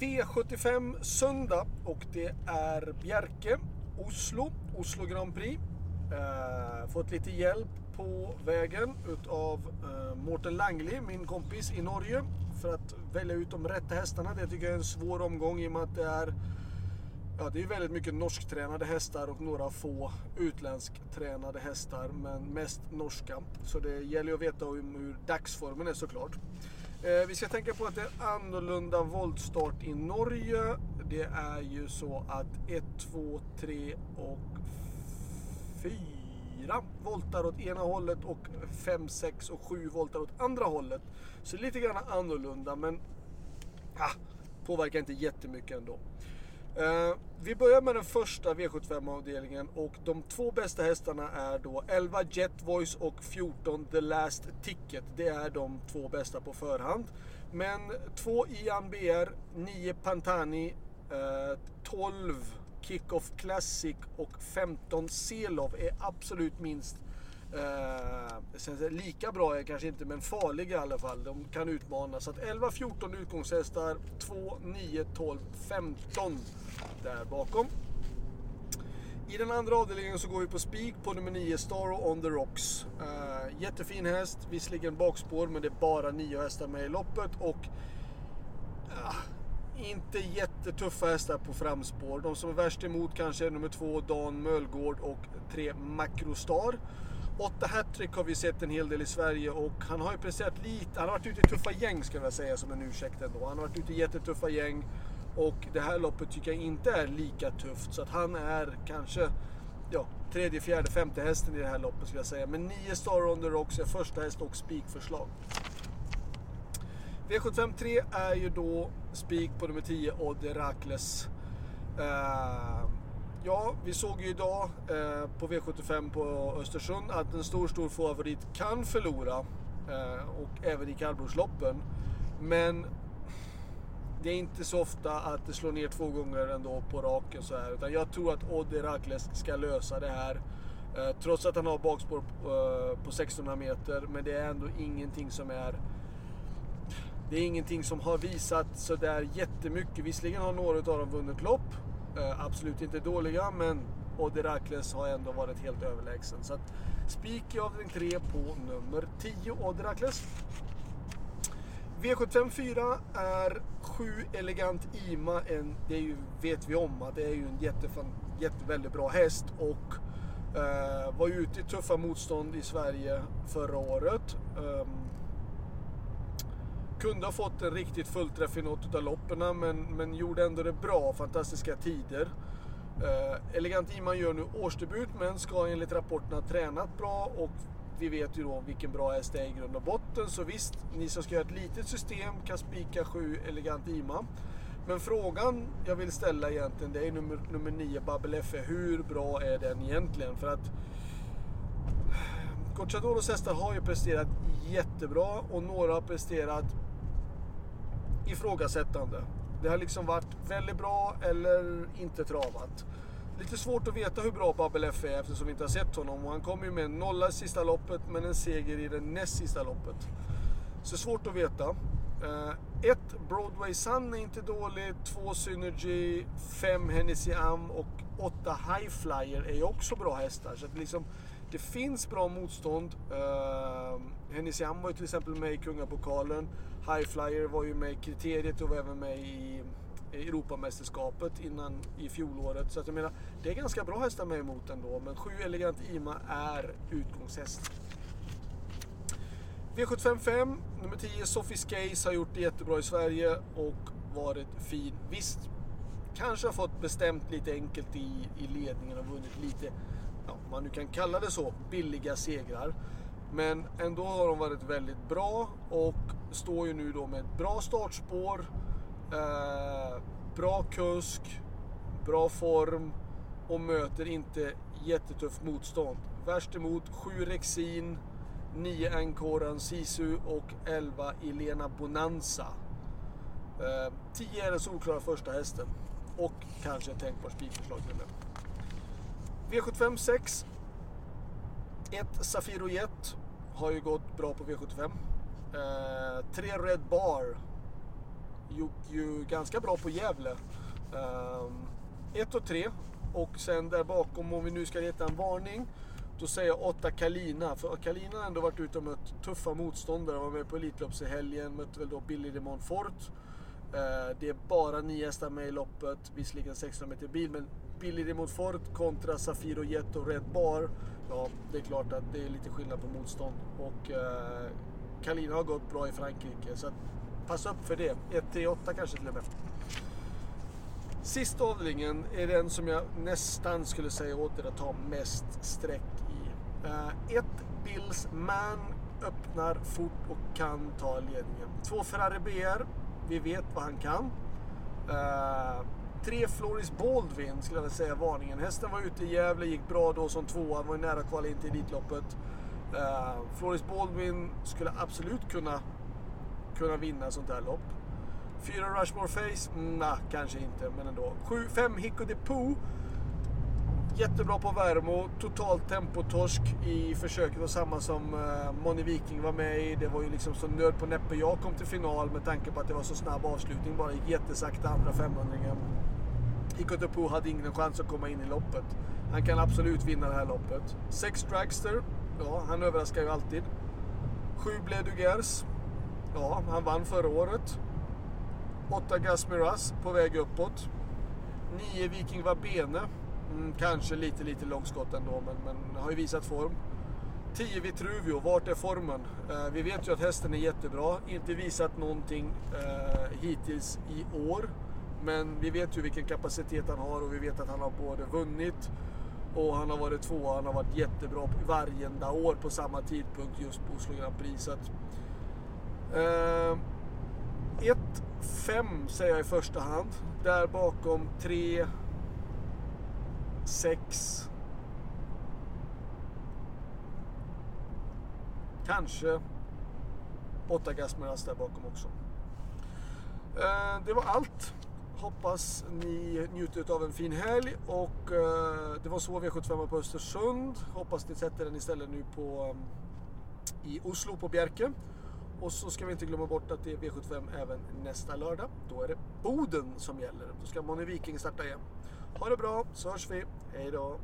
V75 söndag och det är Bjerke, Oslo, Oslo Grand Prix. Eh, fått lite hjälp på vägen utav eh, Mårten Langli, min kompis i Norge, för att välja ut de rätta hästarna. Det tycker jag är en svår omgång i och med att det är Ja, det är väldigt mycket norsktränade hästar och några få utländsktränade hästar, men mest norska. Så det gäller att veta hur, hur dagsformen är såklart. Eh, vi ska tänka på att det är annorlunda voltstart i Norge. Det är ju så att 1, 2, 3 och 4 voltar åt ena hållet och 5, 6 och 7 voltar åt andra hållet. Så lite grann annorlunda men ah, påverkar inte jättemycket ändå. Uh, vi börjar med den första V75-avdelningen och de två bästa hästarna är då 11 Jet Voice och 14 The Last Ticket. Det är de två bästa på förhand. Men 2 Ian BR, 9 Pantani, eh, uh, 12 Kickoff Classic och 15 Selov är absolut minst Eh, lika bra är kanske inte, men farliga i alla fall. De kan utmana. Så att 11-14 utgångshästar, 2, 9, 12, 15 där bakom. I den andra avdelningen så går vi på spik på nummer 9, Star on the Rocks. Eh, jättefin häst, visserligen bakspår, men det är bara nio hästar med i loppet. Och eh, inte jättetuffa hästar på framspår. De som är värst emot kanske är nummer 2, Dan Mölgård och 3, Macrostar. Åtta hattrick har vi sett en hel del i Sverige och han har ju presterat lite. Han har varit ute i tuffa gäng ska jag säga som en ursäkt ändå. Han har varit ute i jättetuffa gäng och det här loppet tycker jag inte är lika tufft. Så att han är kanske ja, tredje, fjärde, femte hästen i det här loppet skulle jag säga. Men nio Star on the Rocks är första häst och spikförslag. V753 är ju då spik på nummer 10 Odd Herakles. Uh, eh, Ja, vi såg ju idag eh, på V75 på Östersund att en stor, stor favorit kan förlora. Eh, och även i kallblodsloppen. Men det är inte så ofta att det slår ner två gånger ändå på raken så här. Utan jag tror att Odd Herakles ska lösa det här. Eh, trots att han har bakspår eh, på 1600 meter. Men det är ändå ingenting som är det är ingenting som har visat sådär jättemycket. Visserligen har några av dem vunnit lopp. Eh, absolut inte dåliga, men Oderakles har ändå varit helt överlägsen. Så att spik i avdelning 3 på nummer 10, Oderakles. V75 4 är 7 Elegant Ima. En, det är ju, vet vi om att det är ju en jättefan, jätte, väldigt bra häst och eh, var ute i tuffa motstånd i Sverige förra året. Um, kunde ha fått en riktigt fullträff i något av loppen men, men gjorde ändå det bra. Fantastiska tider. Eh, Elegant Iman gör nu årsdebut men ska enligt rapporterna ha tränat bra och vi vet ju då vilken bra häst det är i grund och botten. Så visst, ni som ska göra ett litet system kan spika 7 Elegant Ima. Men frågan jag vill ställa egentligen det är nummer, nummer 9 Babel F. Hur bra är den egentligen? För att eh, Gocciadoros hästar har ju presterat jättebra och några har presterat ifrågasättande. Det har liksom varit väldigt bra eller inte travat. Lite svårt att veta hur bra Babel F är eftersom vi inte har sett honom. Och han kom ju med en nolla i sista loppet men en seger i det näst sista loppet. Så svårt att veta. Uh, Broadway Sun är inte dålig. 2. Synergy. 5. Hennessy Am. Och 8. High Flyer är ju också bra hästar. Så att liksom, det finns bra motstånd. Ehm, uh, Hennessy Am var ju till exempel med i Kungapokalen. High Flyer var ju med i kriteriet och var även med i Europamästerskapet innan i fjolåret. Så att jag menar, det är ganska bra hästar med emot ändå. Men 7 Elegant Ima är utgångshäst. V755, nummer 10 Sophie Case har gjort det jättebra i Sverige och varit fin. Visst, kanske har fått bestämt lite enkelt i, i ledningen och vunnit lite, ja, man nu kan kalla det så, billiga segrar. Men ändå har de varit väldigt bra och står ju nu då med ett bra startspår, eh, bra kusk, bra form och möter inte jättetufft motstånd. Värst emot 7 Rexin, 9 Ankoran Sisu och 11 Elena Bonanza. Eh, 10 är den solklara första hästen och kanske ett tänkbart spikförslag till det. V75 6 ett Safiro Jet har ju gått bra på V75. Eh, tre Red Bar gick ju ganska bra på Gävle. Eh, 1 och 3. Och sen där bakom, om vi nu ska leta en varning, då säger jag 8 Kalina. För Kalina har ändå varit ute och mött tuffa motståndare. Var med på Elitlopps i helgen, mötte väl då Billy de Montfort. Eh, det är bara nio hästar med i loppet, visserligen 600 meter bil, men Billy de Montfort kontra Safiro Jet och Red Bar. Ja, det är klart att det är lite skillnad på motstånd. Och eh, Kalina har gått bra i Frankrike, så att, passa upp för det. 1-3-8 kanske till och med. Sista avdelningen är den som jag nästan skulle säga åt er att ta mest streck i. Uh, ett Bills Man öppnar fort och kan ta ledningen. Två Ferrari BR, vi vet vad han kan. Eh, tre Floris Baldwin skulle jag vilja säga varningen. Hästen var ute i Gävle, gick bra då som tvåa, var ju nära kval in till Elitloppet. Uh, Floris Baldwin skulle absolut kunna, kunna vinna sånt här lopp. Fyra Rushmore Face? Nja, kanske inte, men ändå. Sju, fem Hicko de Poo. Jättebra på Värmo. Totalt tempotorsk i försöket och samma som uh, Moni Viking var med i. Det var ju liksom så nöd på näppe jag kom till final med tanke på att det var så snabb avslutning. Bara gick jättesakta andra 500 Hicko de hade ingen chans att komma in i loppet. Han kan absolut vinna det här loppet. Sex Dragster. Ja, han överraskar ju alltid. Sju Bledugers. Ja, han vann förra året. Åtta Gasmiras på väg uppåt. Nio Viking Vabene. Mm, kanske lite, lite långskott ändå, men, men har ju visat form. 10 Vitruvio, vart är formen? Eh, vi vet ju att hästen är jättebra, inte visat någonting eh, hittills i år. Men vi vet ju vilken kapacitet han har och vi vet att han har både vunnit och han har varit tvåa, han har varit jättebra varje år på samma tidpunkt just på Oslo Grand Prix. Så att, eh, 1, 5 säger jag i första hand. Där bakom 3, 6. Kanske 8 Gasmeras där bakom också. Eh, det var allt. Hoppas ni njuter av en fin helg och eh, det var så V75 på Östersund. Hoppas ni sätter den istället nu på eh, i Oslo på Bjerke. Och så ska vi inte glömma bort att det är V75 även nästa lördag. Då är det Boden som gäller. Då ska Moni Viking starta igen. Ha det bra så hörs vi. Hej då!